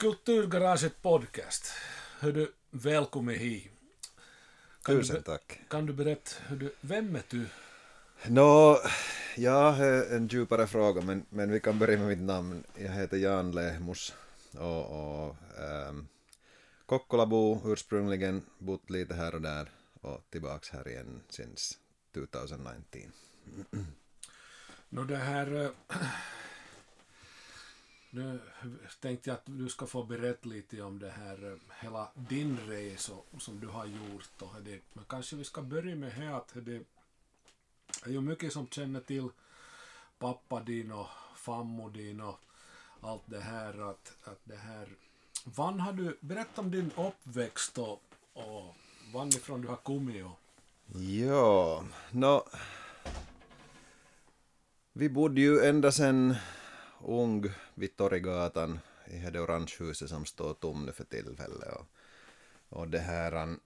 Kulturgaraget podcast. Hör du, välkommen hit. Kan Tusen du, tack. kan du berätta, hur du, vem är du? Nå, ja, det är en djupare fråga, men, men vi kan börja med mitt namn. Jag heter Jan Lehmus och, och ähm, Kokkolabo ursprungligen, bott lite här och där och tillbaks här igen since 2019. Nå det här... eh, nu tänkte jag att du ska få berätta lite om det här, eh, hela din resa som du har gjort. Och det, men kanske vi ska börja med här att det är ju mycket som känner till pappa din och fammo din och allt det här. Att, att det här Vann har du, berätta om din uppväxt och, och varifrån du har kommit och Ja, nå... Vi bodde ju ända sen ung vid Torggatan i det orangehuset som står tom nu för tillfället. Och, och det här... an-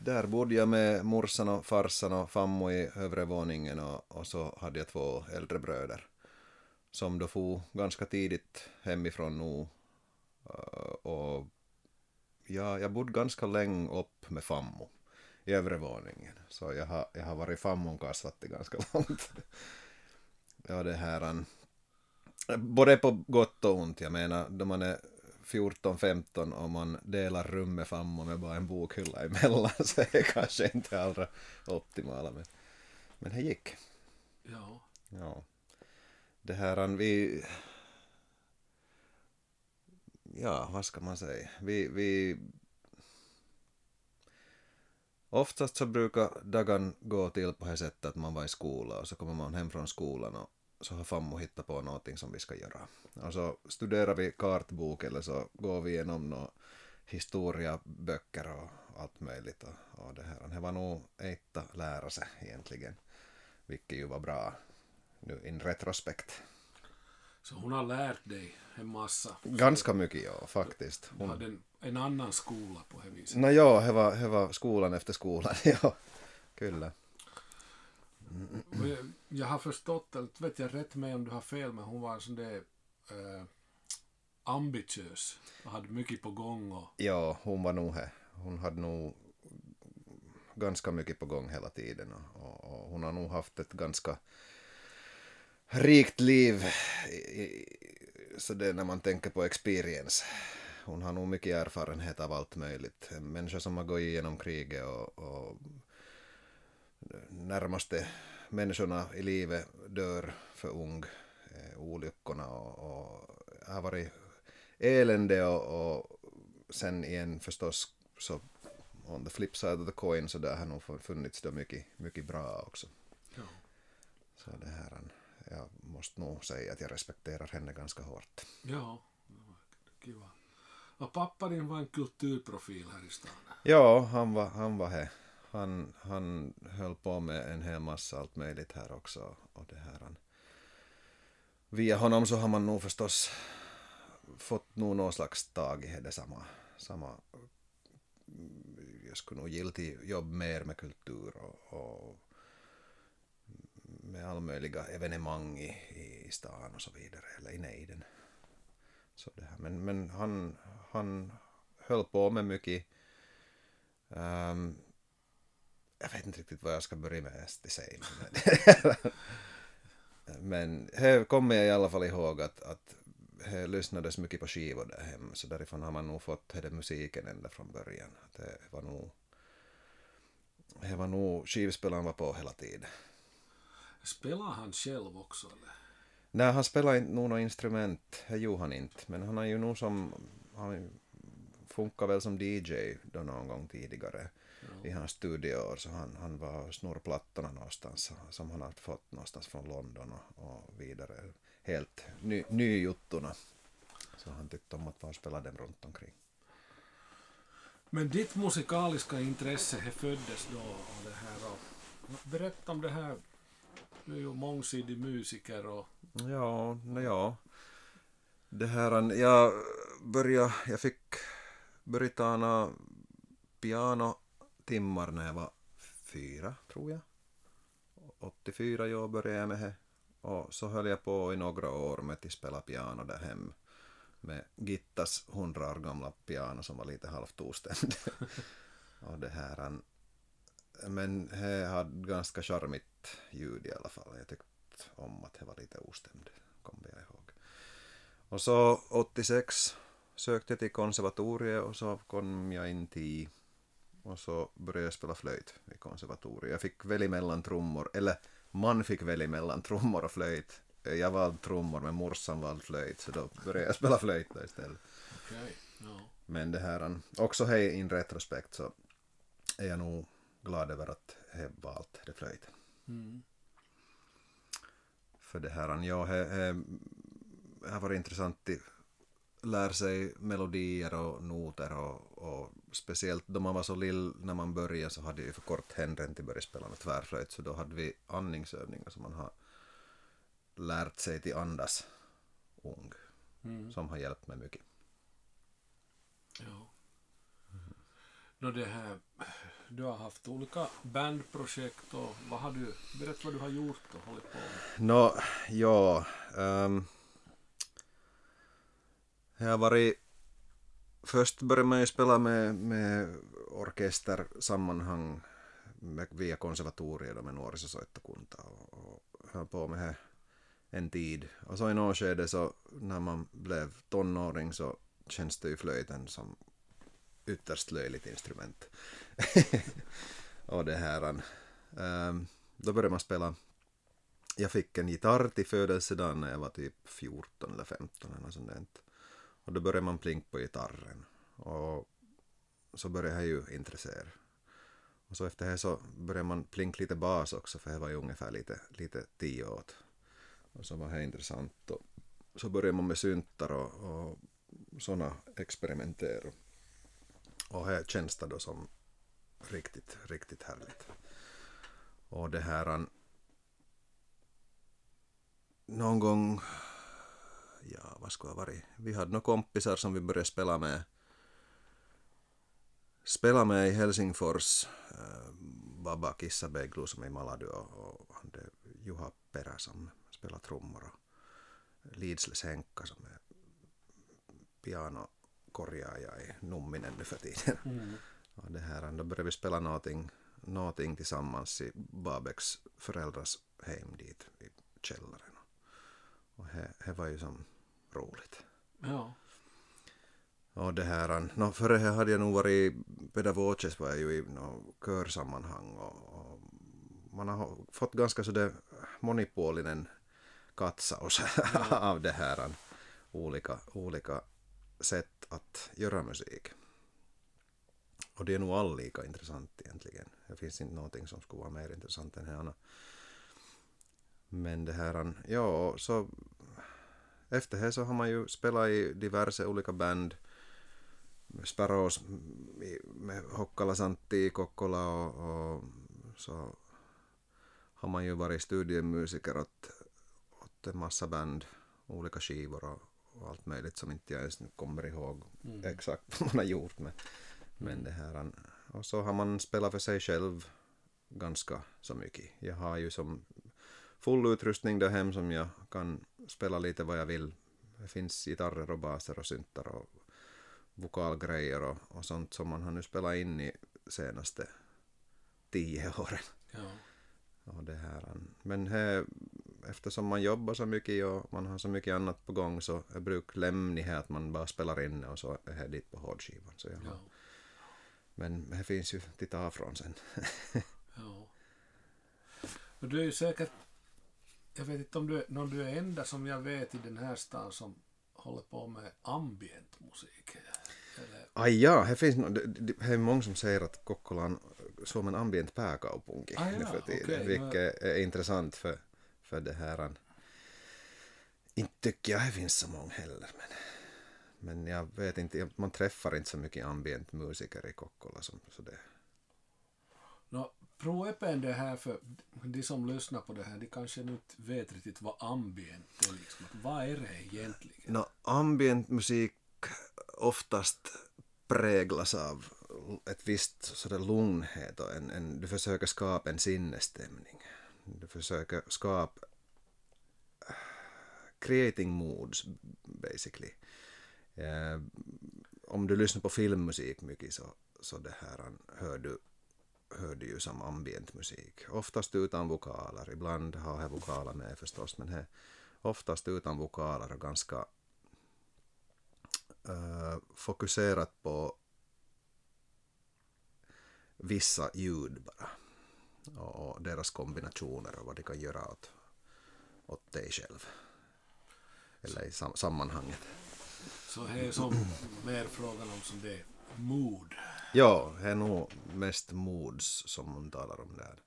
Där bodde jag med morsan och farsan och fammo i övre våningen och, och så hade jag två äldre bröder som då for ganska tidigt hemifrån nu. Och ja, jag bodde ganska länge upp med fammo i övre våningen. Så jag har, jag har varit fammon kasvatti ganska långt ja, det här... an- Både på gott och ont. Jag menar, då man är 14-15 och man delar rum med fammo med bara en bokhylla emellan så är det kanske inte allra optimala. Men, men det gick. ja. Ja. Det här, an- vi... Ja, vad ska man säga? Vi... vi... Oftast så brukar dagen gå till på det sättet att man var i skolan och så kommer man hem från skolan och så har fammo hittat på någonting som vi ska göra. Och så studerar vi kartbok eller så går vi igenom några historiaböcker och allt möjligt. Och, och det här. Det var nog ett att lära sig egentligen, vilket ju var bra nu in retrospekt. Så hon har lärt dig en massa. Ganska mycket ja, faktiskt. Hon hade en, en annan skola på det viset. No joo, he var, var skolan efter skolan, ja. Kyllä. Jag- Jag har förstått, eller vet jag rätt med om du har fel, men hon var sån där eh, ambitiös och hade mycket på gång och Ja, hon var nog här. Hon hade nog ganska mycket på gång hela tiden och, och, och hon har nog haft ett ganska rikt liv i, i, så det är när man tänker på experience. Hon har nog mycket erfarenhet av allt möjligt. En människa som har gått igenom kriget och, och närmaste människorna i livet dör för ung. Eh, olyckorna och, och har varit elände och, och sen igen förstås så on the flip side of the coin så där har nog funnits då mycket, mycket bra också. ja. Så det här, jag måste nog säga att jag respekterar henne ganska hårt. Ja, kiva. Och pappa din var en kulturprofil här i stan. Ja, han var, han var här. Han, han höll på med en hel massa allt möjligt här också. Och det här, han, via honom så har man nog förstås fått nog någon slags tag i det samma, samma jag skulle nog gilla jobb mer med kultur och, och med all möjliga evenemang i, i stan och så vidare, eller i nejden. Så det här. Men, men han, han höll på med mycket um, jag vet inte riktigt vad jag ska börja med att säga. Men, här kommer jag i alla fall ihåg att, att här lyssnades mycket på skivor där hemma, så därifrån har man nog fått den musiken ända från början. Det var nog, det var nog skivspelaren var på hela tiden. Spelar han själv också eller? Nej, han spelar inte något instrument, det gjorde han inte, men han har ju nog som, han funkar väl som DJ då någon gång tidigare i hans studioår, så han, han var snurrplattorna någonstans som han har fått någonstans från London och, och vidare, helt ny, nyjuttorna. Så han tyckte om att bara spela dem runt omkring. Men ditt musikaliska intresse det föddes då och det här och berätta om det här. Du är ju mångsidig musiker och Ja, ja. Det här, jag började, jag fick börja ta timmar när jag var fyra, tror jag. 84 jag började jag med det. Och så höll jag på i några år med att spela piano där hem. med Gittas hundra år gamla piano som var lite halvt ostämd. och det här, han, men det hade ganska charmigt ljud i alla fall. Jag tyckte om att det var lite ostämd, kommer jag ihåg. Och så 86 sökte jag till konservatoriet och så kom jag in till och så började jag spela flöjt i konservatoriet. Jag fick välja mellan trummor, eller man fick välja mellan trummor och flöjt. Jag valde trummor men morsan valde flöjt så då började jag spela flöjt då istället. Okay. Ja. Men det här, också här in retrospekt så är jag nog glad över att jag valt det flöjt. Mm. För det här, ja, det har varit intressant att lära sig melodier och noter och, och speciellt då man var så lill när man började så hade jag ju för kort händer till börja spela med tvärflöjt så då hade vi andningsövningar som man har lärt sig till andas ung Mm. som har hjälpt mig mycket. Ja. Nå det här, du har haft olika bandprojekt och vad har du, berätta vad du har gjort och hållit på med. Nå, ja. Um, jag har varit... Först började man ju spela med, med orkestersammanhang med, via konservatoriet med nuorisosoittokunta och, och höll på med det en tid. Och så i något skede så när man blev tonåring så känns det ju flöjten som ytterst löjligt instrument. och det här... Um, då började man spela jag fick en gitarr till födelsedagen när jag var typ 14 eller 15 eller något sånt. Och då började man plinka på gitarren. Och så började jag ju intressera. Och så efter det så började man plinka lite bas också för det var ju ungefär lite, lite tio åt. Och så var det intressant. Och så började man med syntar och, och sådana experimenter Och här känns det då som riktigt, riktigt härligt. Och det här någon gång, ja vad skulle det ha varit, vi hade några kompisar som vi började spela med spela med i Helsingfors, äh, Baba Kissabeglu som är i Maladu och, och Juha Perä som spelar trummor och Lidsles Henkka som är pianokorjaaja i Numminen nu för tiden. Mm. Och det här, då började vi spela någonting, någonting tillsammans i Babeks föräldrars hem dit i källaren. Och det var ju som roligt. Ja. Och det här, no, före hade jag nog varit pedagogiskt var jag ju i no, körsammanhang och, och man har fått ganska sådär monipuolinen katsaus ja. av det här olika, olika sätt att göra musik. Och det är nog all lika intressant egentligen. Det finns inte någonting som skulle vara mer intressant än andra. Men det här, ja, så efter det så har man ju spelat i diverse olika band. Sparrows med Hokkala Santti Kokkola och, och, så har man ju varit studiemusiker åt, åt en massa band, olika skivor och, och allt möjligt som inte jag ens kommer ihåg mm. exakt vad man har gjort med. Men det här, och så har man spelat för sig själv ganska så mycket. Jag har ju som full utrustning där hem som jag kan spela lite vad jag vill. Det finns gitarrer och baser och syntar och vokalgrejer och, och sånt som man har nu spelat in i senaste tio åren. Ja. Och det här, men här, eftersom man jobbar så mycket och man har så mycket annat på gång så är bruk lämnighet att man bara spelar in och så är det dit på hårdskivan. Så jag Ja. Men det finns ju att ta från sen. ja. Och du är ju säkert, jag vet inte om du, är- du är enda som jag vet i den här stan som håller på med ambient musik. Eller, Ai ja, det finns no, det, det, det är många som säger att Kokkola on Suomen ambient pääkaupunki Ah, nu ja, för tiden, okej, vilket är intressant för, för det här. Inte tycker jag det finns så många heller, men, men jag vet inte, man träffar inte så mycket ambient musiker i Kokkola som så det. no, Proepen det här för de som lyssnar på det här, de kanske inte vet riktigt vad ambient är. Liksom. Vad är det egentligen? No, ambient musik oftast präglas av ett visst sådär lugnhet och en, en, du försöker skapa en sinnesstämning. Du försöker skapa äh, creating moods basically. Eh, om du lyssnar på filmmusik mycket så, så det här hör du, hör du ju som ambient musik. Oftast utan vokaler, ibland har jag vokaler med förstås men he, oftast utan vokaler och ganska uh, fokuserat på vissa ljud bara. Och, och deras kombinationer och vad de kan göra åt, åt dig själv. Eller i sam sammanhanget. Så det är som mer frågan om som det är mood. Ja, det är nog mest moods som man talar om där.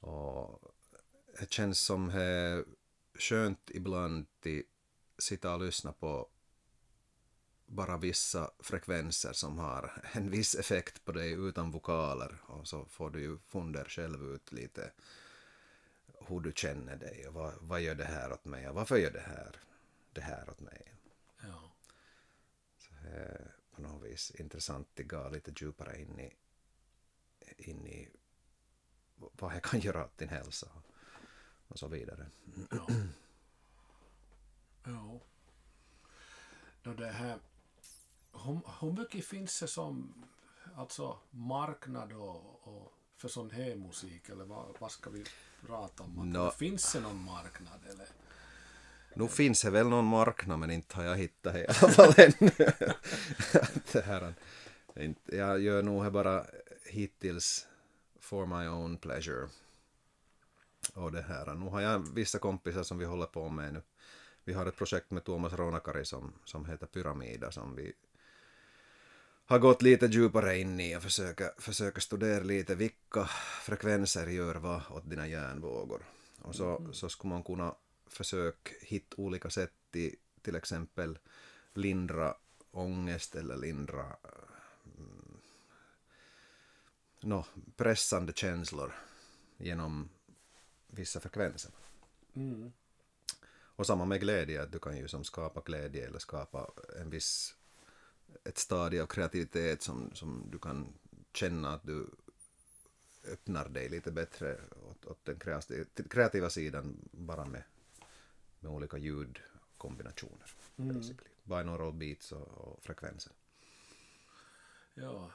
Och det känns som det är skönt ibland att sitta och lyssna på bara vissa frekvenser som har en viss effekt på dig utan vokaler och så får du ju funder själv ut lite hur du känner dig och vad, vad gör det här åt mig och varför gör det här det här åt mig. Ja. Så är på något vis intressant att gå lite djupare in i, in i vad jag kan göra åt din hälsa och så vidare. Ja. ja. Då det här, hur, hur mycket finns det som alltså marknad och, och för sån här musik eller vad, vad ska vi prata om? Nå. Finns det någon marknad eller? Nu finns det väl någon marknad men inte har jag hittat det i alla fall ännu. det här, inte- jag gör nog bara hittills for my own pleasure. Och det här, nu har jag vissa kompisar som vi håller på med nu. Vi har ett projekt med Tuomas Ronakari som, som heter Pyramida som vi har gått lite djupare in i och försöker, försöker studera lite vilka frekvenser gör vad åt dina hjärnvågor. Och så, så skulle man kunna försöka hitta olika sätt i till exempel lindra ångest eller lindra mm, nå, pressande känslor genom vissa frekvenser. Mm. Och samma med glädje, att du kan ju som skapa glädje eller skapa en viss ett stadie av kreativitet som, som du kan känna att du öppnar dig lite bättre åt, åt den kreativa sidan bara med, med olika ljudkombinationer. basically. Binaural beats och, och frekvenser. Ja,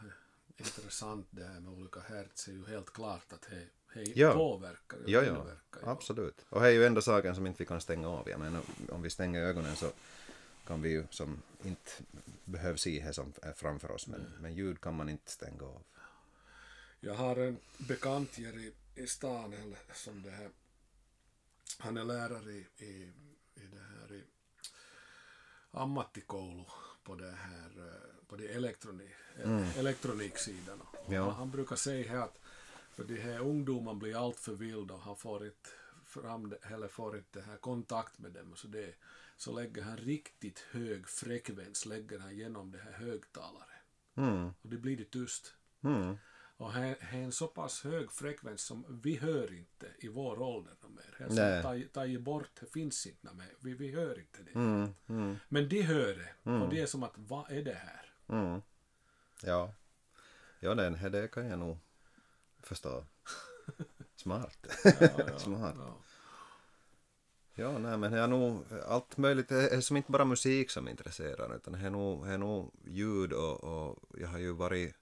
intressant det här med olika hertz är ju helt klart att det Ja. påverkar och Ja, ja, inverkar. ju. absolut. Och det är ju enda saken som inte vi kan stänga av. Jag menar, om vi stänger ögonen så kan vi ju som inte behöver se det som är framför oss. Men, men ljud kan man inte stänga av. Jag har en bekant här i, i stan eller som det här, han är lärare i, i, i det här i ammattikoulu på det här eh, på det elektronik, elektroniksidan. Och Ja. han, brukar säga här att för de här ungdomarna blir allt för vilda och han får inte fram eller får inte här kontakt med dem så det så lägger han riktigt hög frekvens lägger han genom det här högtalare Mm. och det blir det tyst. Mm. Och här här är en så pass hög frekvens som vi hör inte i vår ålder mer. Här Nej. tar bort, det finns inte mer. Vi, vi hör inte det. Mm. Mm. Men de hör det. Och det är som att, vad är det här? Mm. Ja. Ja, det, det kan jag nog förstå. Smart. Smart. Ja. Ja, nej, men det är nog allt möjligt. Det är som inte bara musik som intresserar utan det är nog, det är nog ljud och, och jag har ju varit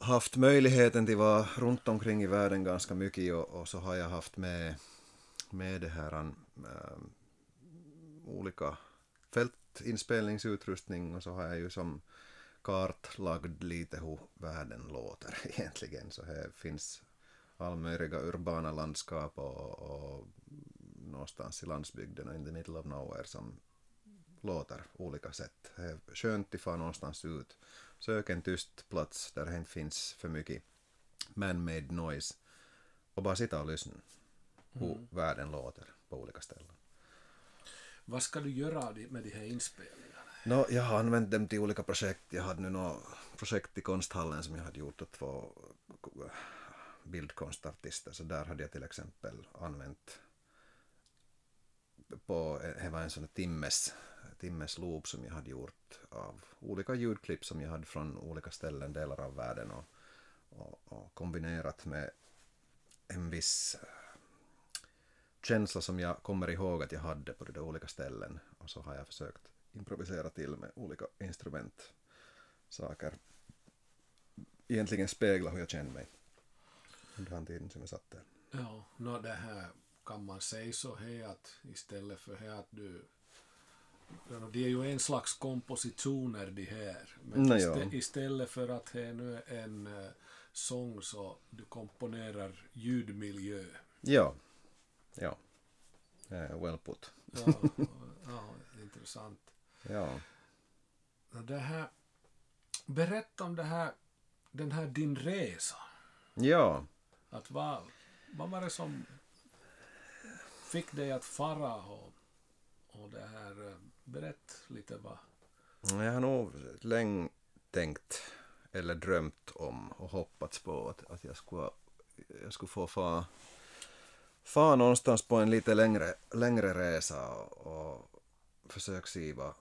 haft möjligheten till att vara runt omkring i världen ganska mycket och, och så har jag haft med, med det här äh, olika fältinspelningsutrustning och så har jag ju som kartlagd lite hur världen låter egentligen så här finns allmöjliga urbana landskap och, och någonstans i landsbygden och in the middle of nowhere som låter olika sätt. Det är skönt att få någonstans ut. Sök en tyst plats där det inte finns för mycket man-made noise och bara sitta och lyssna hur världen låter på olika ställen. Vad ska du göra med de här inspelningarna? No, jag har använt dem till olika projekt. Jag hade nu något projekt i konsthallen som jag hade gjort åt två bildkonstartister. Så där hade jag till exempel använt på, det var en sån timmes, timmes loop som jag hade gjort av olika ljudklipp som jag hade från olika ställen, delar av världen och, och, och kombinerat med en viss eh, känsla som jag kommer ihåg att jag hade på de där olika ställen och så har jag försökt improvisera till med olika instrument, saker. Egentligen spegla hur jag känner mig under den tiden som jag satt där. Ja, no, det här kan man säga så här att istället för här att du det är ju en slags kompositioner de här. Men Nej, istä, ja. istället för att det nu är en uh, sång så du komponerar ljudmiljö. Ja, ja. Eh, well put. Ja, ja intressant. Ja. Det här, berätta om det här, den här din resa. Ja, Att vad, vad var det som fick dig att fara och, och det här, eh, berätt lite vad. Mm, jag har nog länge tänkt eller drömt om och hoppats på att, att jag, skulle, jag skulle få fara fa någonstans på en lite längre, längre resa och, och försöka se vad,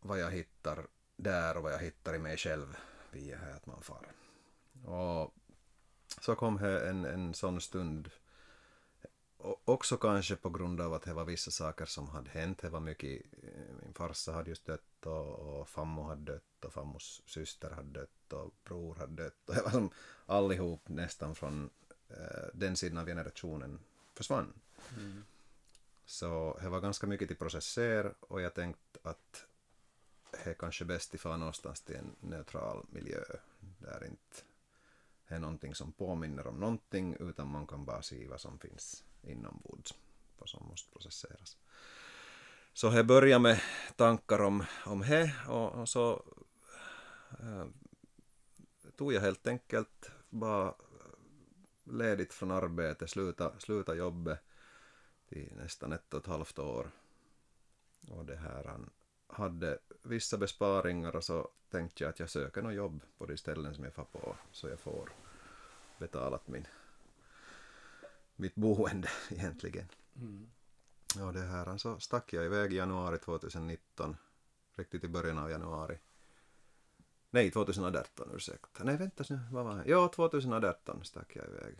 vad jag hittar där och vad jag hittar i mig själv via här att man far. Och så kom här en, en sån stund också kanske på grund av att det var vissa saker som hade hänt. Det var mycket, eh, min farsa hade just dött och, och fammo hade dött och fammos syster hade dött och bror hade dött. Och det var som allihop nästan från eh, den sidan av generationen försvann. Så det var ganska mycket till processer och jag tänkte att det är kanske bäst fara någonstans till en neutral miljö där inte är någonting som påminner om någonting utan man kan bara se vad som finns inombords, vad som måste processeras. Så jag började med tankar om, om det och, och så äh, tog jag helt enkelt bara ledigt från arbetet, sluta, sluta jobbet i nästan ett och ett halvt år. Och det här, han hade vissa besparingar och så tänkte jag att jag söker något jobb på de ställen som jag får på så jag får betalat min, mitt boende egentligen. Mm. Och det här, så stack jag iväg i januari 2019, riktigt i början av januari. Nej, 2018, ursäkta. Nej, vänta nu, vad var det? Ja, 2018 stack jag iväg.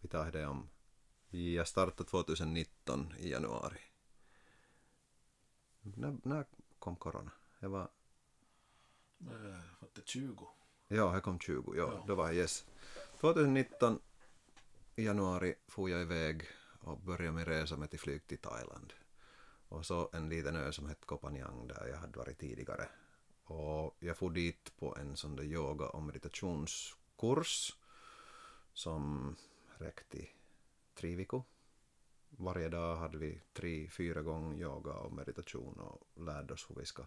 Vi tar det om. Jag startade 2019 i januari. När, när kom corona? Jag var... Eh, Var det 20? Ja, jag kom 20. Ja, Ja. då var jag yes. 2019 i januari for jag iväg och började min resa med till flyg till Thailand. Och så en liten ö som hette Koh Phangan där jag hade varit tidigare. Och jag for dit på en sån där yoga och meditationskurs som räckte i tre veckor. Varje dag hade vi tre, fyra gånger yoga och meditation och lärde oss hur vi ska,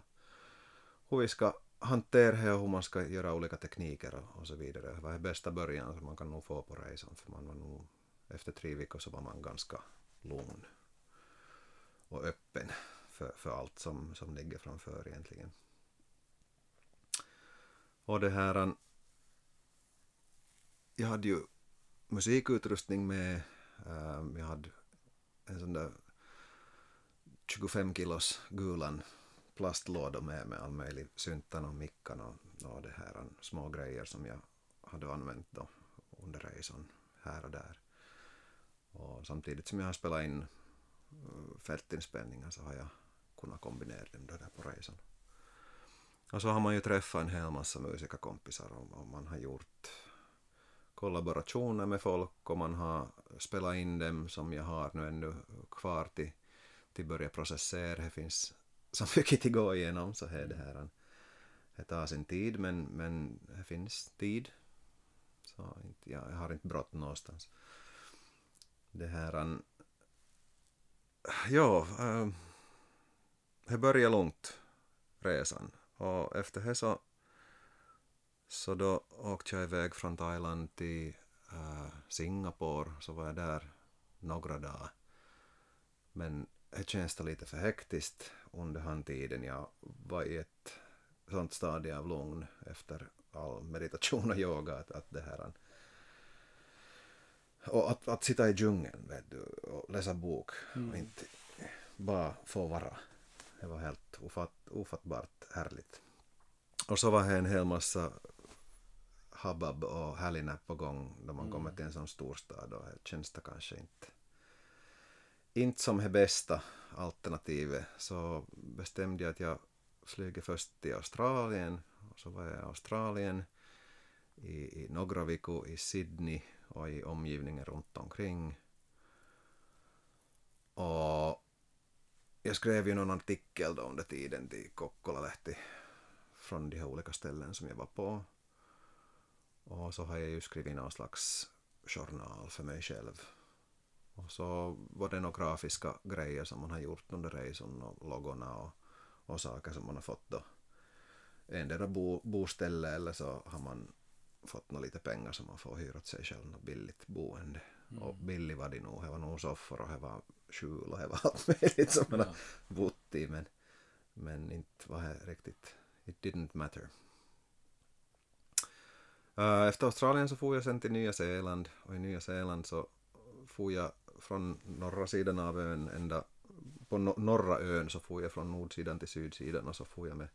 hur vi ska hantera det och hur man ska göra olika tekniker och, och så vidare. Det var bästa början som man kan nog få på resan för man var nog, efter tre veckor så var man ganska lugn och öppen för, för allt som, som ligger framför egentligen. Och det här, jag hade ju musikutrustning med, ehm, jag hade en sån där 25 kilos gulan plastlådor med, med all möjlig syntan och mickan och, och det här små grejer som jag hade använt då under resan här och där. Och samtidigt som jag har spelat in eh, fältinspelningar så har jag kunnat kombinera dem där på resan. Och så har man ju träffat en hel massa musikerkompisar och, och man har gjort kollaborationer med folk och man har spelat in dem som jag har nu ännu kvar till, till börja processera. Det finns så mycket att gå igenom så här det här. Det tar sin tid men, men det finns tid. Så inte, jag, jag har inte brått någonstans. Det här... an- Ja, äh, det började långt, resan. Och efter det så, så då åkte jag iväg från Thailand till äh, Singapore, så var jag där några dagar. Men det känns lite för hektiskt under den tiden. Jag var i ett sånt stadie av lugn efter all meditation och yoga att, att det här och att, att sitta i djungeln vet du, och läsa bok och inte bara få vara. Det var helt ofatt, ofattbart härligt. Och så var det en hel massa habab och härlingar på gång då man kommer till en sån storstad och känns det kanske inte inte som det bästa alternativet så bestämde jag att jag flyger först till Australien och så var jag i Australien i, i några veckor i Sydney och i omgivningen runt omkring. Och jag skrev ju någon artikel då under tiden till Kokkola-lehti från de här olika ställen som jag var på. Och så har jag ju skrivit någon slags journal för mig själv. Och så var det några grafiska grejer som man har gjort under resan och loggorna och, och saker som man har fått då. Endera bo, boställe eller så har man fått några lite pengar som man får hyra åt sig själv något billigt boende. Mm. Och billig var det nog, det var nog soffor och det var skjul och det var allt möjligt som man ja. har bott i men, men inte var det riktigt, it didn't matter. Uh, efter Australien så får jag sen till Nya Zeeland och i Nya Zeeland så får jag från norra sidan av ön ända på no norra ön så får jag från nordsidan till sydsidan och så får jag med,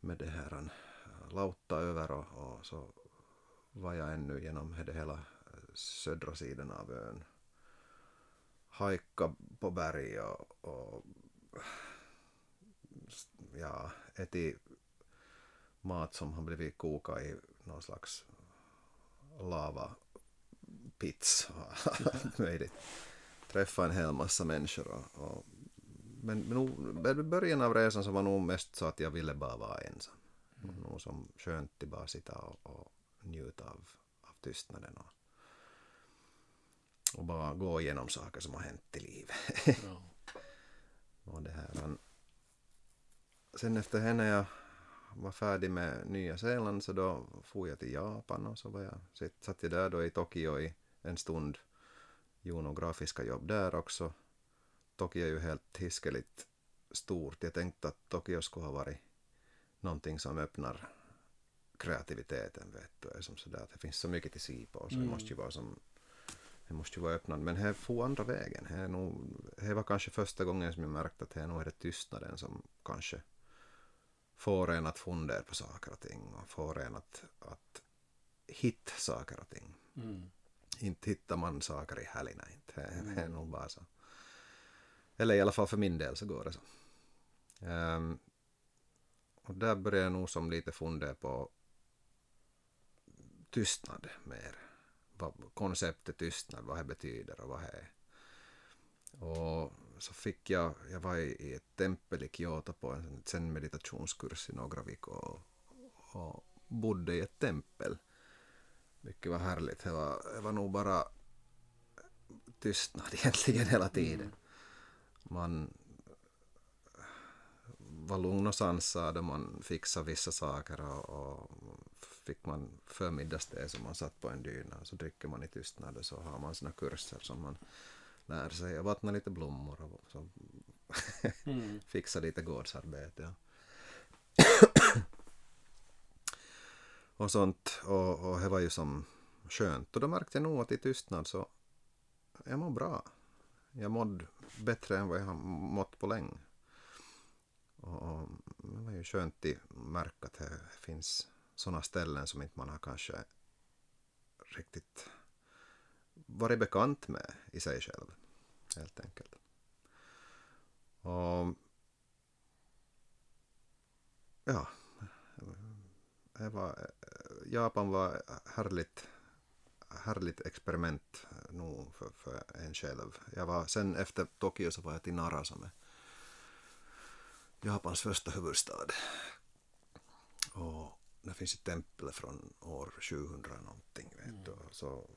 med det här uh, lautta över och, och så var jag ännu genom det hela södra sidan av ön. Hajka på berg och, och ja, ätit mat som har blivit kokad i någon slags lava pits och allt möjligt. Träffa en hel massa människor och, och men, i början av resan så var nog mest så att jag ville bara vara ensam. Mm. Nog som skönt att bara sitta och, och njuta av, av tystnaden och, och bara gå igenom saker som har hänt i livet. Ja. och det här, men, sen efter henne jag var färdig med Nya Zeeland så då for jag till Japan och så var jag, satt jag där då i Tokyo i en stund, gjorde några grafiska jobb där också. Tokyo är ju helt hiskeligt stort. Jag tänkte att Tokyo skulle ha varit någonting som öppnar kreativiteten vet du, som sådär det finns så mycket till se på så mm. det måste ju vara som det måste ju vara öppnande men här får andra vägen. Det, nog, det var kanske första gången som jag märkte att det är nog är det tystnaden som kanske får en att fundera på saker och ting och får en att, att hitta saker och ting. Mm. Inte hittar man saker i helgerna inte. Det är mm. nog bara så. Eller i alla fall för min del så går det så. Um, och där börjar jag nog som lite fundera på tystnad mer. Vad konceptet tystnad, vad det betyder och vad det är. Och så fick jag, jag var i ett tempel i Kyoto på en zen meditationskurs i några veckor och, och bodde i ett tempel. Vilket var härligt. Det var, det var nog bara tystnad egentligen hela tiden. Mm. Man var lugn och sansad och man fixade vissa saker och, och fick man förmiddagste som man satt på en dyna och så dricker man i tystnad och så har man sina kurser som man lär sig att vattna lite blommor och så mm. fixa lite gårdsarbete. Och sånt och, och det var ju som skönt och då märkte jag nog att i tystnad så jag mår bra. Jag mådde bättre än vad jag har mått på länge. Och det var ju skönt att märka att det finns sådana ställen som inte man har kanske riktigt varit bekant med i sig själv. Helt enkelt. Och ja, det var, Japan var härligt, härligt experiment nog för, för en själv. Jag var, sen efter Tokyo så var jag till Nara som är Japans första huvudstad. Och det finns ett tempel från år 2000 någonting. Vet mm. du. Så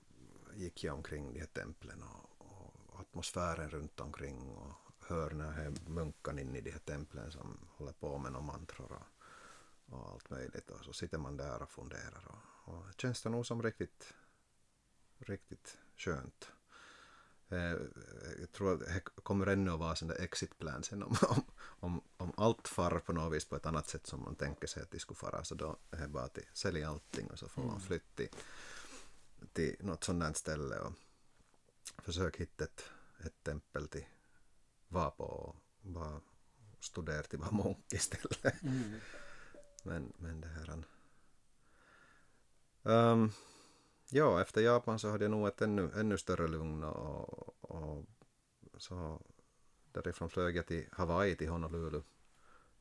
gick jag omkring de här templen och, och atmosfären runt omkring och hör när munkarna in i de här templen som håller på med några mantror och, och allt möjligt. Och så sitter man där och funderar och, och det känns det nog som riktigt, riktigt skönt. Eh, jag tror att det kommer ännu att vara sån där exit plan sen om, om, om, om allt far på något vis på ett annat sätt som man tänker sig att de skulle fara så då är det bara att sälja allting och så får man mm. flytta till, till något sånt där ställe och försöka hitta ett, ett tempel till vara på och bara studera till vara munk istället. Mm men, men det här... Um, ja, efter Japan så hade jag nog ett ännu, ännu större lugn och, och så därifrån flög jag till Hawaii, till Honolulu.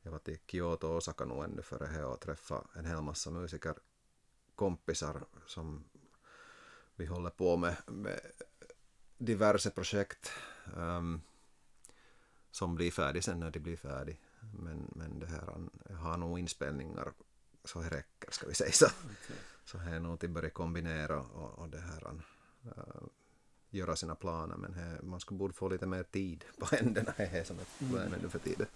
Jag var till Kyoto och Osaka nog ännu före det och träffade en hel massa musikerkompisar som vi håller på med, med diverse projekt um, som blir färdiga sen när de blir färdiga. Men, men det här, jag har nog inspelningar så det räcker ska vi säga så. Okay. Så här nog till börja kombinera och, och det här, uh, göra sina planer men här, man skulle borde få lite mer tid på händerna det är som ett problem mm. nu för tiden.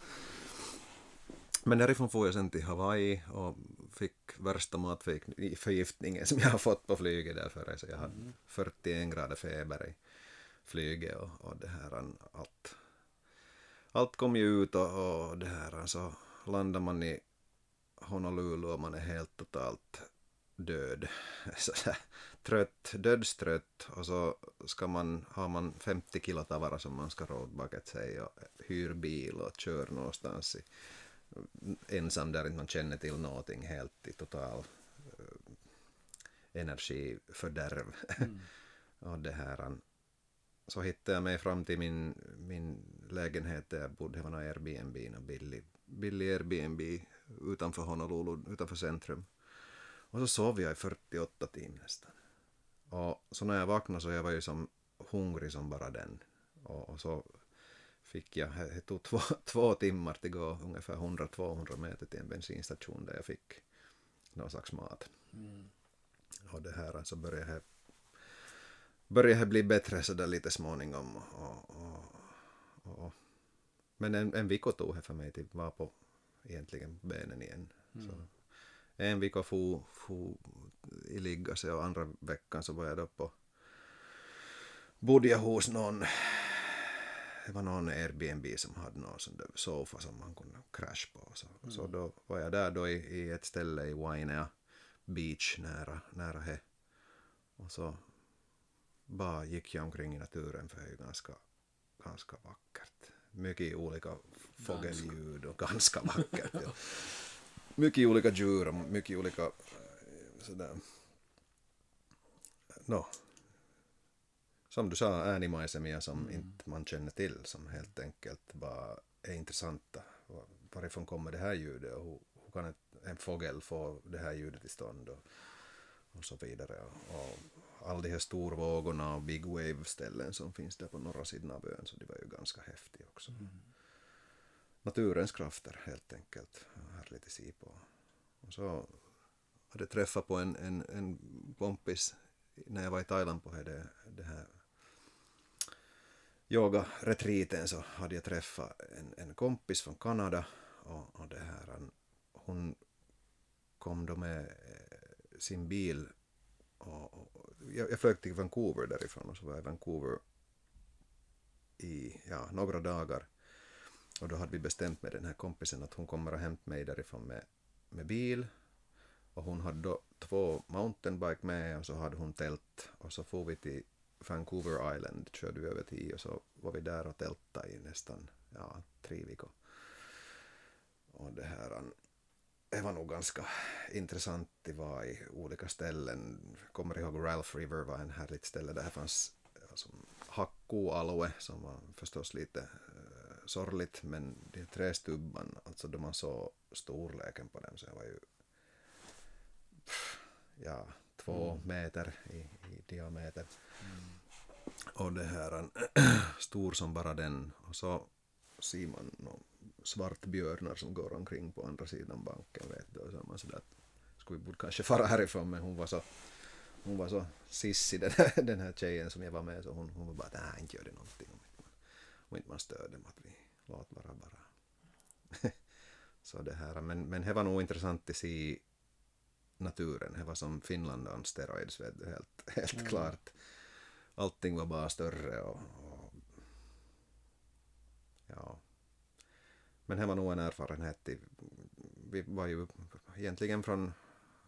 Men därifrån får jag sen till Hawaii och fick värsta matförgiftningen som jag har fått på flyget därför så jag hade mm. 41 grader feber i flyget och, och det här allt allt kom ju ut och, och det här så landar man i Honolulu och man är helt totalt död. Trött, dödstrött och så ska man, har man 50 kilo tavara som man ska råda sig och hyr bil och kör någonstans i, ensam där inte man känner till någonting helt i total uh, energifördärv. Mm. och det här så hittade jag mig fram till min, min lägenhet där jag bodde. Det var någon Airbnb, någon billig, billig Airbnb utanför Honolulu, utanför centrum. Och så sov jag i 48 timmar nästan. Och så när jag vaknade så jag var ju som hungrig som bara den. Och, och så fick jag, det tog två, två timmar till gå ungefär 100-200 meter till en bensinstation där jag fick någon slags mat. Mm. Och det här så började jag började bli bättre sådär lite småningom. Och, och, och, men en, en vecka tog det för mig till vara på egentligen benen igen. Mm. Så en vecka for, for i liggase och andra veckan så var jag då på bodde jag hos någon det var någon Airbnb som hade någon sån där soffa som man kunde crasha på. Så, mm. så då var jag där då i, i ett ställe i Wainea Beach nära, nära he. Och så bara gick jag omkring i naturen för det är ju ganska, ganska vackert. Mycket olika fågelljud och ganska vackert. Ja. Mycket olika djur och mycket olika eh, sådär, no, som du sa, äänimaisemiä som mm. inte man känner till som helt enkelt bara är intressanta. Varifrån kommer det här ljudet och hur, hur kan ett, en fågel få det här ljudet till stånd och, och så vidare. Och, alla de här storvågorna och big wave-ställen som finns där på norra sidan av ön, så det var ju ganska häftigt också. Mm. Naturens krafter helt enkelt, härligt att se på. Och så hade jag träffat på en, en, en kompis när jag var i Thailand på det, det här yoga-retriten så hade jag träffat en, en kompis från Kanada och, och det här, hon kom då med eh, sin bil och, och jag, jag flög till Vancouver därifrån och så var jag i Vancouver i ja, några dagar. Och då hade vi bestämt med den här kompisen att hon kommer att hämta mig därifrån med, med bil. Och hon hade då två mountainbike med och så hade hon tält. Och så får vi till Vancouver Island, körde vi över till och så var vi där och tältade i nästan ja, tre veckor. Och det här, det var nog ganska intressant. Det var i olika ställen. Kommer ihåg Ralph River var en härligt ställe. Där fanns alltså, Hakkualue som var förstås lite uh, sorgligt men de trästubban, alltså då man såg storleken på dem så var ju pff, ja, två mm. meter i, i diameter. Mm. Och det här stor som bara den och så ser man svartbjörnar som går omkring på andra sidan banken. Vet du, och så man sådär skulle vi borde kanske fara härifrån men hon var så hon var så sissig den här, den här tjejen som jag var med så hon, hon var bara att nej inte gör det någonting om inte man, om inte man stör dem att vi låt vara bara. så det här men, men det var nog intressant att se naturen. Det var som Finland on steroids, vet du, helt, helt mm. klart. Allting var bara större och, och ja, men det var nog en erfarenhet. vi var ju egentligen från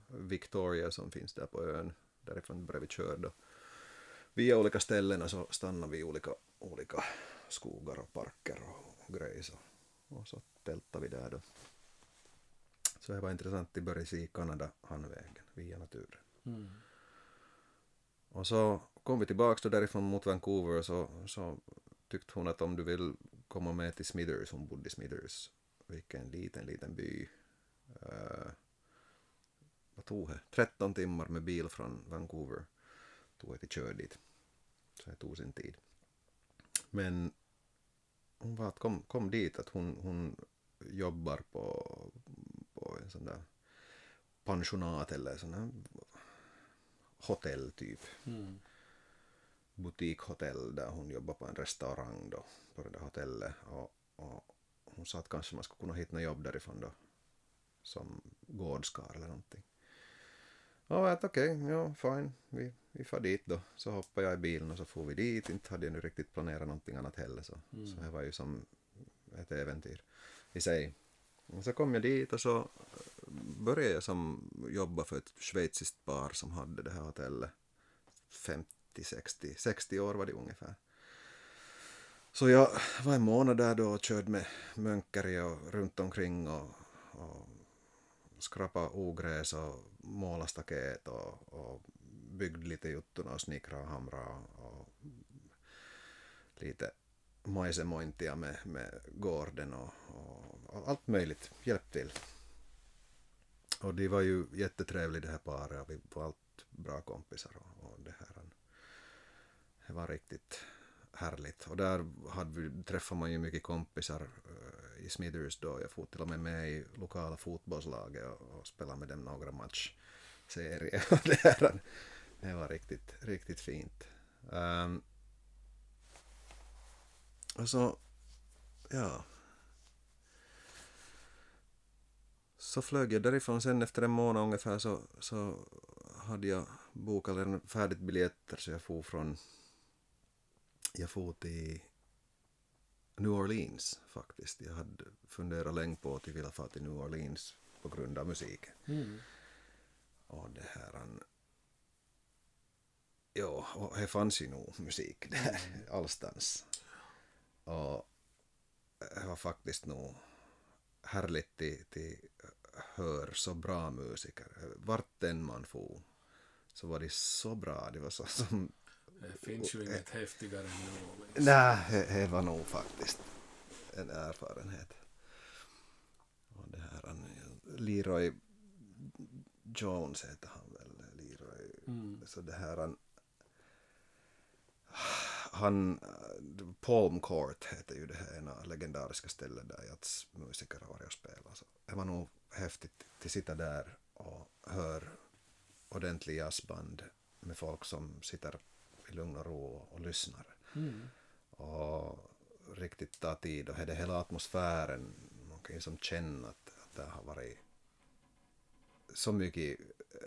Victoria som finns där på ön. Därifrån började vi köra då. Via olika ställen och så stannade vi i olika, olika skogar och parker och, grejer. Så, och så tältade vi där då. Så det var intressant att börja se Kanada handvägen via naturen. Mm. Och så kom vi tillbaka då därifrån mot Vancouver och så, så tyckte hon att om du vill komma med till Smithers, hon bodde i Smithers, vilken liten, liten by. Uh, vad tog det? 13 timmar med bil från Vancouver tog jag till kör dit. Så det tog sin tid. Men hon var att kom, kom dit, att hon, hon jobbar på, på en sån där pensionat eller sån här hotell typ. Mm. Butikhotell där hon jobbar på en restaurang då på det där hotellet och, och hon sa att kanske man skulle kunna hitta något jobb därifrån då som gårdskar eller någonting. Ja, jag okej, okay, ja fine, vi, vi far dit då. Så hoppade jag i bilen och så får vi dit. Inte hade jag nu riktigt planerat någonting annat heller så, mm. så det var ju som ett äventyr i sig. Och så kom jag dit och så började jag som jobba för ett schweiziskt par som hade det här hotellet. 50, 60, 60 år var det ungefär. Så jag var en månad där då och körde med mönkeri och runt omkring och, och skrapa ogräs och måla staket och, och byggde lite juttuna och snickra och hamra och, och lite majsemointia med, med gården och, och, allt möjligt, hjälp till. Och de var ju jättetrevliga det här paret och vi var allt bra kompisar och. Det var riktigt härligt. Och där hade vi, träffade man ju mycket kompisar eh, i Smithers då. Jag for till och med med i lokala fotbollslaget och, och spelade med dem några matchserier. det, det var riktigt, riktigt fint. Um, och så, ja. Så flög jag därifrån sen efter en månad ungefär så, så hade jag bokat färdigt biljetter så jag for från jag for till New Orleans faktiskt. Jag hade funderat länge på att jag ville fara till New Orleans på grund av musiken. Mm. Och det här... Han, ja, och det fanns ju nog musik där mm. allstans. Och det var faktiskt nog härligt till, till hör så bra musiker. Vart än man for så var de så bra. Det var så som det finns ju inget häftigare än New Orleans. Nej, det var nog faktiskt en erfarenhet. Och det här, Leroy Jones heter han väl, Leroy. Mm. Så det här, han, han, Palm Court heter ju det här ena legendariska stället där jazzmusiker har varit och spelat. Så det var nog häftigt att sitta där och höra ordentlig jazzband med folk som sitter i lugn och ro och lyssnar. Mm. Och riktigt ta tid och det hela atmosfären, man kan ju som känna att, att det har varit så mycket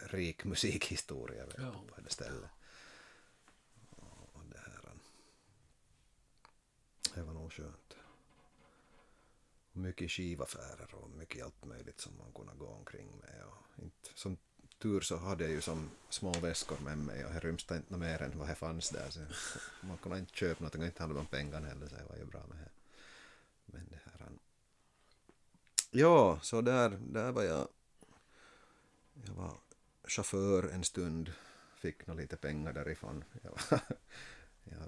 rik musikhistoria ja. på det stället. Och det här, det var nog skönt. Mycket skivaffärer och mycket allt möjligt som man kunde gå omkring med. Och inte, som tur så hade jag ju som små väskor med mig och det rymste inte mer än vad det fanns där. Så man kunde inte köpa något och inte handla om pengar heller så det var ju bra med det. Men det här... Ja, så där, där var jag. Jag var chaufför en stund, fick nog lite pengar därifrån. Jag,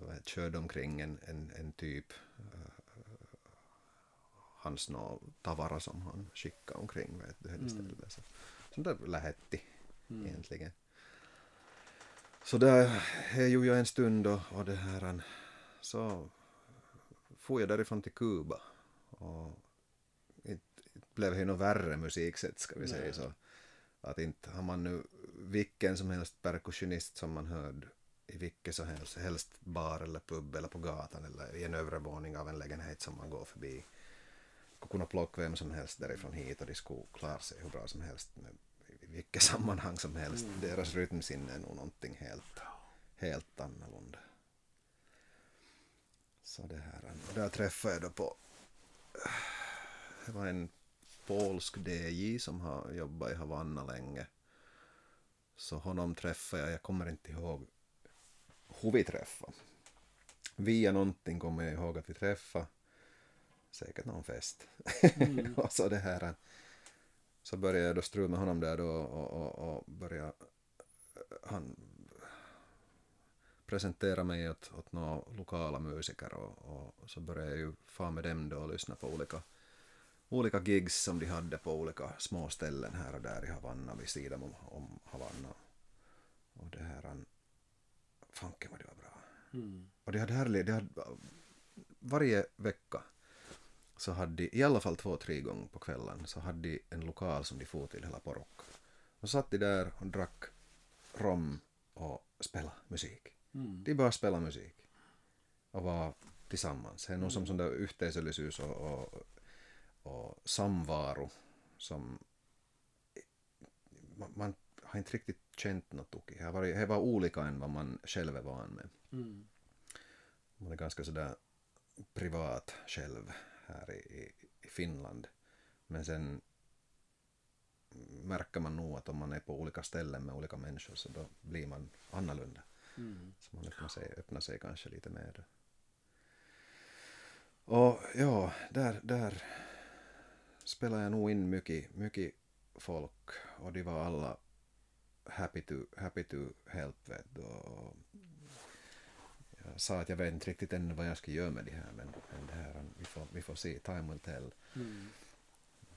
var, jag körde omkring en, en, en typ uh, hans tavara som han skickade omkring vet du, mm. Så, så där lähetti mm. egentligen. Så där gjorde jag en stund och, och det här så får jag därifrån till Kuba och inte blev det något värre musiksätt ska vi säga så. Att inte har man nu vilken som helst perkussionist som man hörde i vilket som helst, helst bar eller pub eller på gatan eller i en övre våning av en lägenhet som man går förbi. Skulle kunna plocka vem som helst därifrån hit och de skulle klara sig hur bra som helst med vilket sammanhang som helst. Mm. Deras rytmsinne är nog någonting helt, helt annorlunda. Så det här, där träffade jag då på, det var en polsk DJ som har jobbat i Havanna länge. Så honom träffade jag, jag kommer inte ihåg hur vi träffade. Via någonting kommer jag ihåg att vi träffade. Säkert någon fest. Mm. och så det här så började jag då strula med honom där då och, och, och började han presentera mig åt, åt några lokala musiker och, och så började jag ju fan med dem då och lyssna på olika, olika gigs som de hade på olika små ställen här och där i Havanna vid sidan om, om Havanna. Och det här, fanken vad det var bra. Mm. Och det hade härligt, det hade, varje vecka så hade de, i alla fall två, tre gånger på kvällen, så hade de en lokal som de for till hela porok. Och satt de där och drack rom och spelade musik. Mm. De bara spelade musik. Och var tillsammans. Det är nog som sån där yhteisöllisyys och, och, och samvaro som man, man har inte riktigt känt något tokigt. Det var, det var olika än vad man själv är van med. Mm. Man är ganska sådär privat själv här i, i, Finland. Men sen märker man nog att om man är på olika ställen med olika människor så då blir man annorlunda. Mm. Så man öppnar sig, öppnar sig kanske lite mer. Och ja, där, där spelar jag nog in mycket, mycket folk och de var alla happy to, happy to help. Vet. Och jag sa att jag vet inte riktigt ännu vad jag ska göra med det här men, men det här, vi, får, vi får se, time will tell. Mm.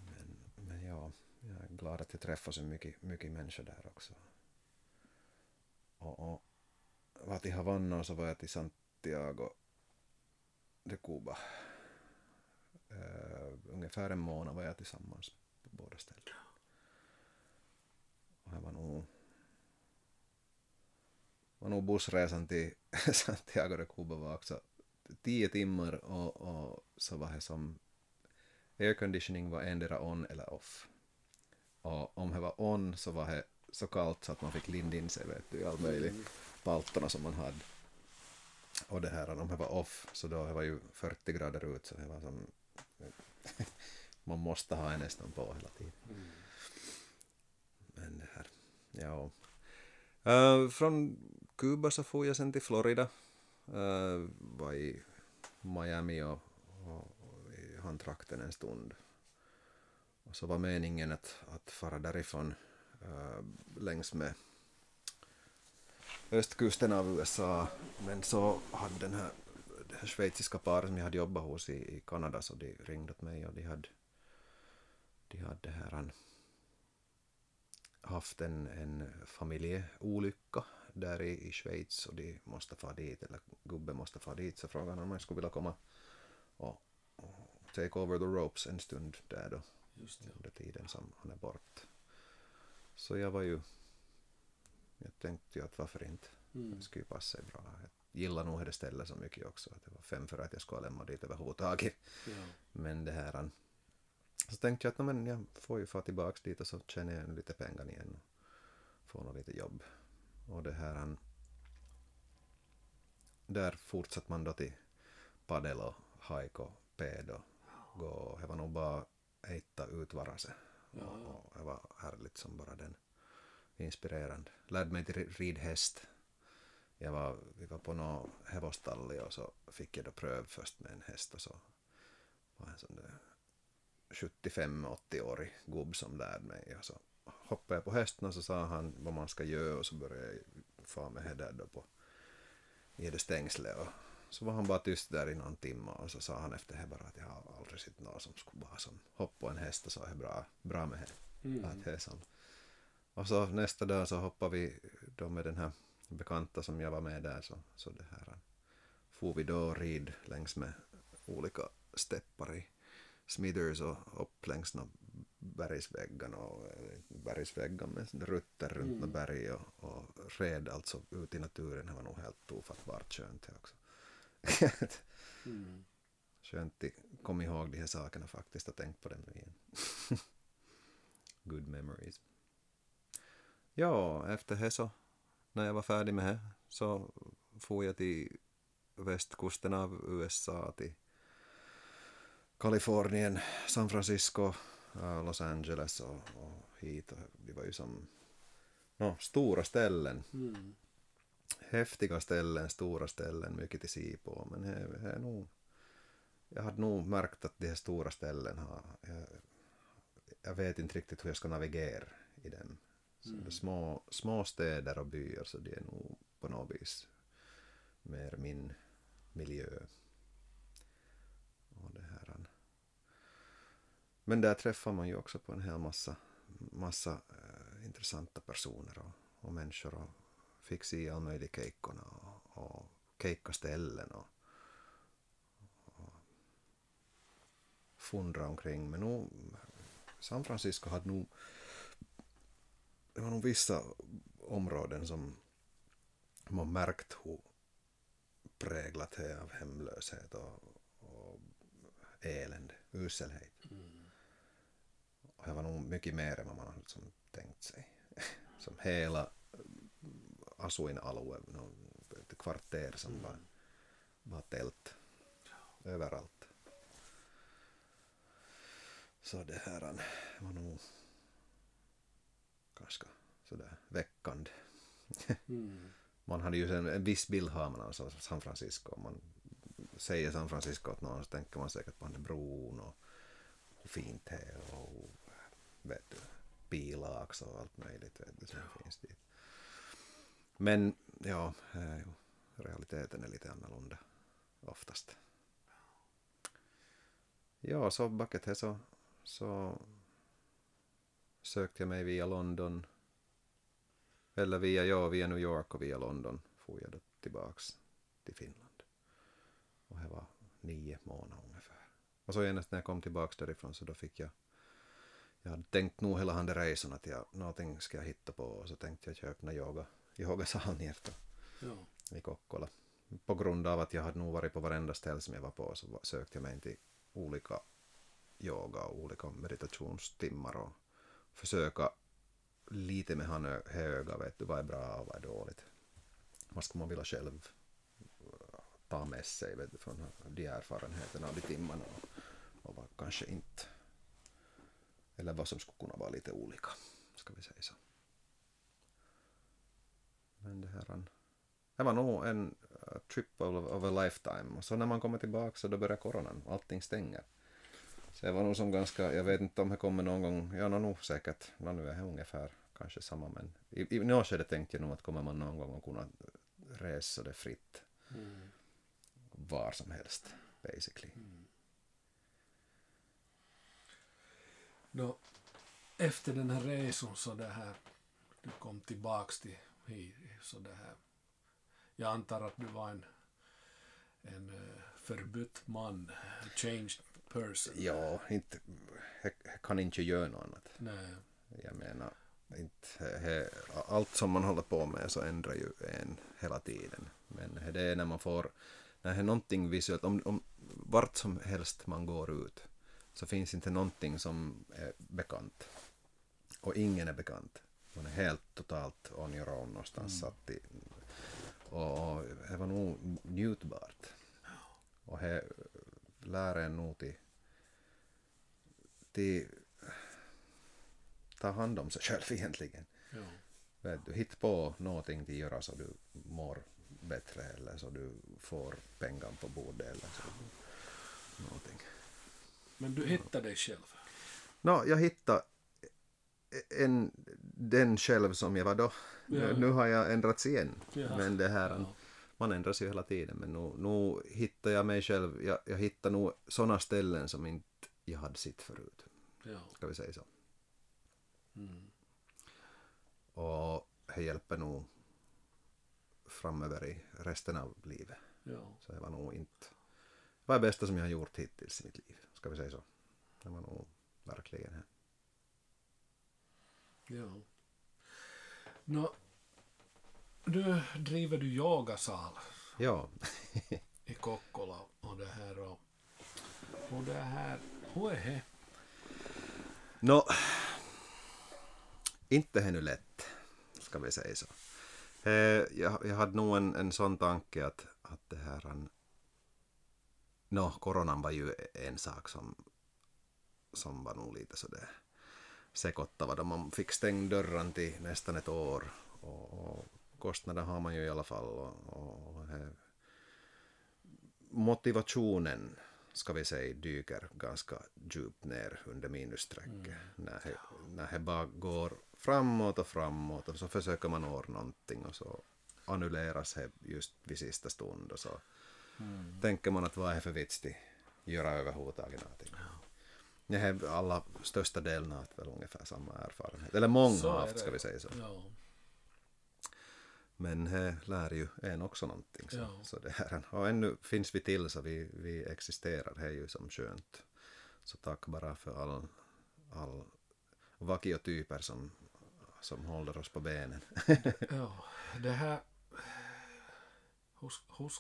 Men, men ja, jag är glad att jag träffar så mycket, mycket människor där också. Och, och var till Havanna och så var jag till Santiago de Cuba. Uh, ungefär en månad var jag tillsammans på båda ställen. Och det var nog var nog bussresan till Santiago de Cuba var också tio timmar och, och så var det som airconditioning var endera on eller off. Och om det var on så var det så kallt så att man fick linda in sig vet du, i all möjlig paltorna som man hade. Och det här, om det var off så då det var ju 40 grader ut så det var som man måste ha en nästan på hela tiden. Mm. Men det här, ja. Uh, från Kuba så får jag sen till Florida. Eh, uh, var i Miami och, och, i handtrakten en stund. Och så var meningen att, att fara därifrån uh, längs med östkusten av USA. Men så hade den här, det här schweiziska paret som jag hade jobbat hos i, i Kanada så de ringde åt mig och de hade, de hade här haft en, en familjeolycka där i, i Schweiz och de måste få dit, eller gubben måste få dit, så frågade han om jag skulle vilja komma och, och take over the ropes en stund där då, Just det. under tiden som han är bort. Så jag var ju, jag tänkte ju att varför inte, Mm. det skulle ju passa sig bra. Jag gillar nog det stället så mycket också, att det var fem för att jag skulle lämna dit överhuvudtaget. Ja. Men det här, så tänkte jag att "Nå, men jag får ju få tillbaks dit och så tjänar jag lite pengar igen och får nog lite jobb. Och det här, han, där fortsatte man då till padel och hike och ped och gå. Det var nog bara äta utvara sig. Ja, ja. Och det var härligt som bara den. Inspirerande. Lärde mig till rid häst. Jag var, vi var på något hevostalli och så fick jag då pröv först med en häst och så var en sån där 75-80-årig gubb som lärde mig och så hoppade jag på hästen och så sa han vad man ska göra och så började jag få med det där då på i det stängslet och så var han bara tyst där i någon timme och så sa han efter det bara att jag har aldrig sett någon som skulle bara som hoppa på en häst och så är bra, bra med det. Mm. Att det är som. Och så nästa dag så hoppade vi då med den här bekanta som jag var med där så, så det här får vi då rid längs med olika steppar i Smithers och upp längs några bergsväggarna och eh, bergsväggar med rutter runt Mm. berg och, och red alltså ut i naturen. Det var nog helt ofattbart skönt det också. Mm. Skönt att komma ihåg de här sakerna faktiskt och tänkt på dem igen. Good memories. Ja, efter det så, när jag var färdig med det, så får jag till västkusten av USA till Kalifornien, San Francisco, äh, Los Angeles och, och hit. Det var ju som no, stora ställen Mm. häftiga ställen, stora ställen, mycket till se på. Men det, det är nog, jag hade nog märkt att de här stora ställen har, jag, jag vet inte riktigt hur jag ska navigera i dem. Mm. små, små städer och byar så det är nog på något vis mer min miljö. Och det här. Men där träffar man ju också på en hel massa, massa eh, intressanta personer och, och människor och fick se all möjlig keikkona och, och keikkaställen och, och fundra omkring. Men nog, San Francisco hade nog det var nog vissa områden som man märkt hur präglat det är av hemlöshet och, och elände, uselhet. Mm. Det var nog mycket mer än vad man hade liksom tänkt sig. som hela asuinalue, ett kvarter som mm. var, var tält överallt. Så det här var nog ganska sådär väckande. Mm. man hade ju en, en viss bild har man av San Francisco. Om man säger San Francisco åt någon så tänker man säkert på den bron och hur fint det är och vet du, bilax och allt möjligt vet du, som ja. finns dit. Men ja, realiteten är lite annorlunda oftast. Ja, så bucket så, så sökte jag mig via London eller via, ja, via New York och via London for jag då tillbaks till Finland. Och det var nio månader ungefär. Och så genast när jag kom tillbaks därifrån så då fick jag jag hade tänkt nog hela den resan att jag, någonting ska jag hitta på och så tänkte jag köpa yoga, yogasal ner ja. i Kokkola. På grund av att jag hade nog varit på varenda ställe som jag var på så sökte jag mig till olika yoga och olika meditationstimmar och försöka lite med han höga, vet du, vad är bra och vad är dåligt. Vad ska man vilja själv uh, ta med sig vet du, från de erfarenheterna och de timmarna och, och vad kanske inte. Eller vad som skulle kunna vara lite olika, ska vi säga så. Men det här, det var nog en uh, trip of, a lifetime. Och så när man kommer tillbaka så då börjar coronan, allting stänger. Så det var nog som ganska, jag vet inte om det kommer någon gång, ja no, nog säkert, no, nu är det ungefär kanske samma men i, i något skede tänkte jag nog att kommer man någon gång att kunna resa det fritt mm. var som helst basically. Mm. Då, efter den här resan så det här, du kom tillbaks till så det här, jag antar att du var en, en uh, förbytt man, changed person. Ja, inte, jag kan inte göra något annat. Nej. Jag menar, inte, he, allt som man håller på med så ändrar ju en hela tiden. Men det är när man får, när det är någonting visuellt, om, om vart som helst man går ut så finns inte någonting som är bekant. Och ingen är bekant. Man är helt totalt on your own någonstans mm. satt i. Och det var nog njutbart. Och det lär en nog till, till ta hand om sig själv egentligen. Ja. Vet du, hitta på någonting att göra så du mår bättre eller så du får pengar på bordet eller så. Någonting. Men du hittade dig själv? No, jag hittade en, den själv som jag var då. Ja. Nu har jag ändrats igen. Ja. Men det här, ja. man ändras ju hela tiden. Men nu, nu hittar jag mig själv. Jag, jag hittar nog sådana ställen som inte jag hade sett förut. Ja. Ska vi säga så. Mm. Och det hjälper nog framöver i resten av livet. Ja. Så det var nog inte... Det var det bästa som jag har gjort hittills i mitt liv, ska vi säga så. Det var nog verkligen det. Ja. Nå, nu driver du yogasal. Ja. I Kokkola och det här och, och det här, hur är det? Nå, inte är nu lätt, ska vi säga så. Eh, jag, jag hade nog en, en sån tanke att, att det här... Nå, coronan var ju en sak som, som var nog lite sådär sekottava då man fick stänga dörren till nästan ett år och, och kostnader har man ju i alla fall och, och, och motivationen ska vi säga dyker ganska djupt ner under minusstrecket mm. när, när det bara går framåt och framåt och så försöker man ordna någonting och så annulleras det just vid sista stund och så mm. tänker man att vad är det för vits till göra överhuvudtaget någonting. Ja. Jag har alla största delen haft väl ungefär samma erfarenhet. Eller många har haft ska vi säga så. Ja. Men det lär ju en också någonting. Så, ja. så det här, och ännu finns vi till så vi, vi existerar. Det är ju som skönt. Så tack bara för all, all vakiotyper som, som håller oss på benen. ja, det här... Hur, hur,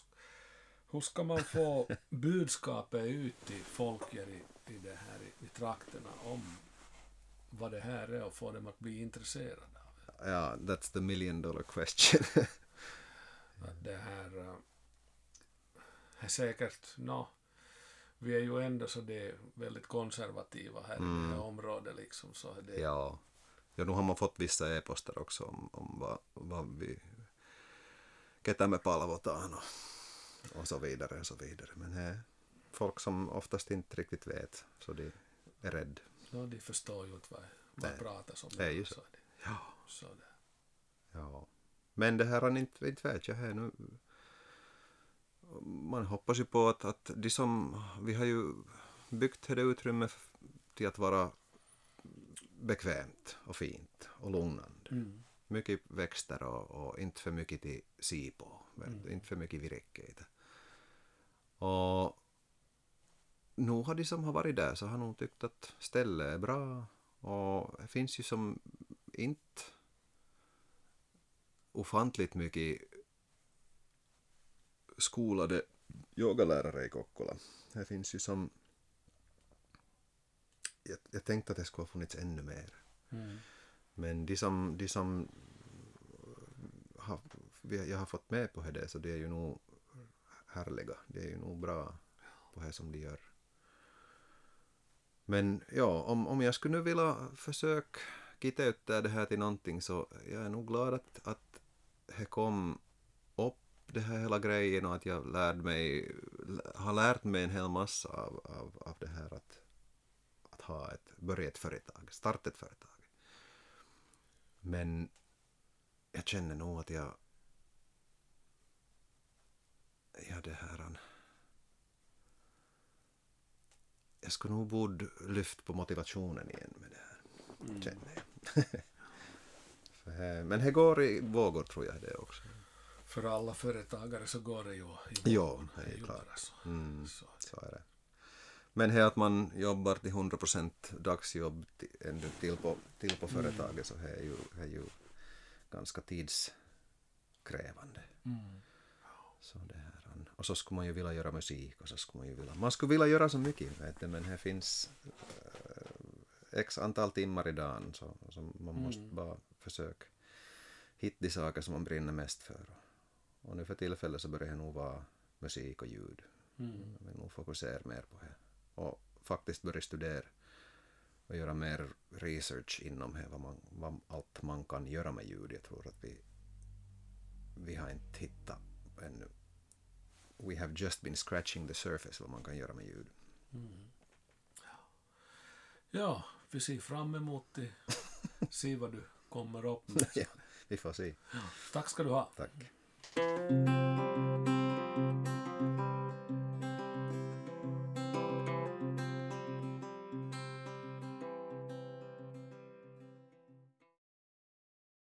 hur ska man få budskapet ut till folk i, i, det här, i, i trakterna om vad det här är och få dem att bli intresserade av det? Ja, that's the million dollar question. det här uh, är säkert, no, vi är ju ändå så det är väldigt konservativa här mm. i det här mm. området liksom. Så det... Ja. ja, nu har man fått vissa e-poster också om, om vad, vad vi, ketä me palvotaan och, och så vidare och så vidare. Men det är folk som oftast inte riktigt vet, så de är rädda. No, de förstår ju inte vad, Nej. pratas om. Det är ju så. det. Ja. Så det. Ja. Men det här har inte, inte vet jag, här nu man hoppas ju på att, att de som, vi har ju byggt det utrymme till att vara bekvämt och fint och lugnande. Mm. Mycket växter och, och, inte för mycket till si på, mm. inte för mycket virke Och nog har de som har varit där så har nog tyckt att stället är bra och det finns ju som inte ofantligt mycket skolade yogalärare i Kokkola. Det finns ju som... Jag, jag tänkte att det skulle ha funnits ännu mer. Mm. Men de som, de som har, jag har fått med på det så det är ju nog härliga. Det är ju nog bra på det som de gör. Men ja, om, om jag skulle nu vilja försöka kitta ut det här till någonting så jag är nog glad att, att det kom upp det här hela grejen och att jag lärde mig, har lärt mig en hel massa av, av, av det här att, att ha ett, börja ett företag, starta ett företag. Men jag känner nog att jag, ja det här, jag skulle nog borde lyft på motivationen igen med det här, mm. känner jag. men det går i vågor tror jag det också för alla företagare så går det ju i Jo, det är klart. Så. Mm, så. så är det. Men här att man jobbar till 100 procent dagsjobb ännu till på, till på mm. företaget så det är ju, är ju ganska tidskrävande. Mm. Så det här, och så skulle man ju vilja göra musik och så skulle man ju vilja, man skulle vilja göra så mycket vet du, men här finns äh, x antal timmar i dagen så, så man mm. måste bara försöka hitta de saker som man brinner mest för. Och nu för tillfället så börjar det nog vara musik och ljud. Mm. Jag vill nog fokusera mer på det. Och faktiskt börja studera och göra mer research inom det, vad, man, vad allt man kan göra med ljud. Jag tror att vi, vi har inte hittat ännu. We have just been scratching the surface vad man kan göra med ljud. Mm. Ja, vi ser fram emot det. se vad du kommer upp med. ja, vi får se. Ja, tack ska du ha. Tack.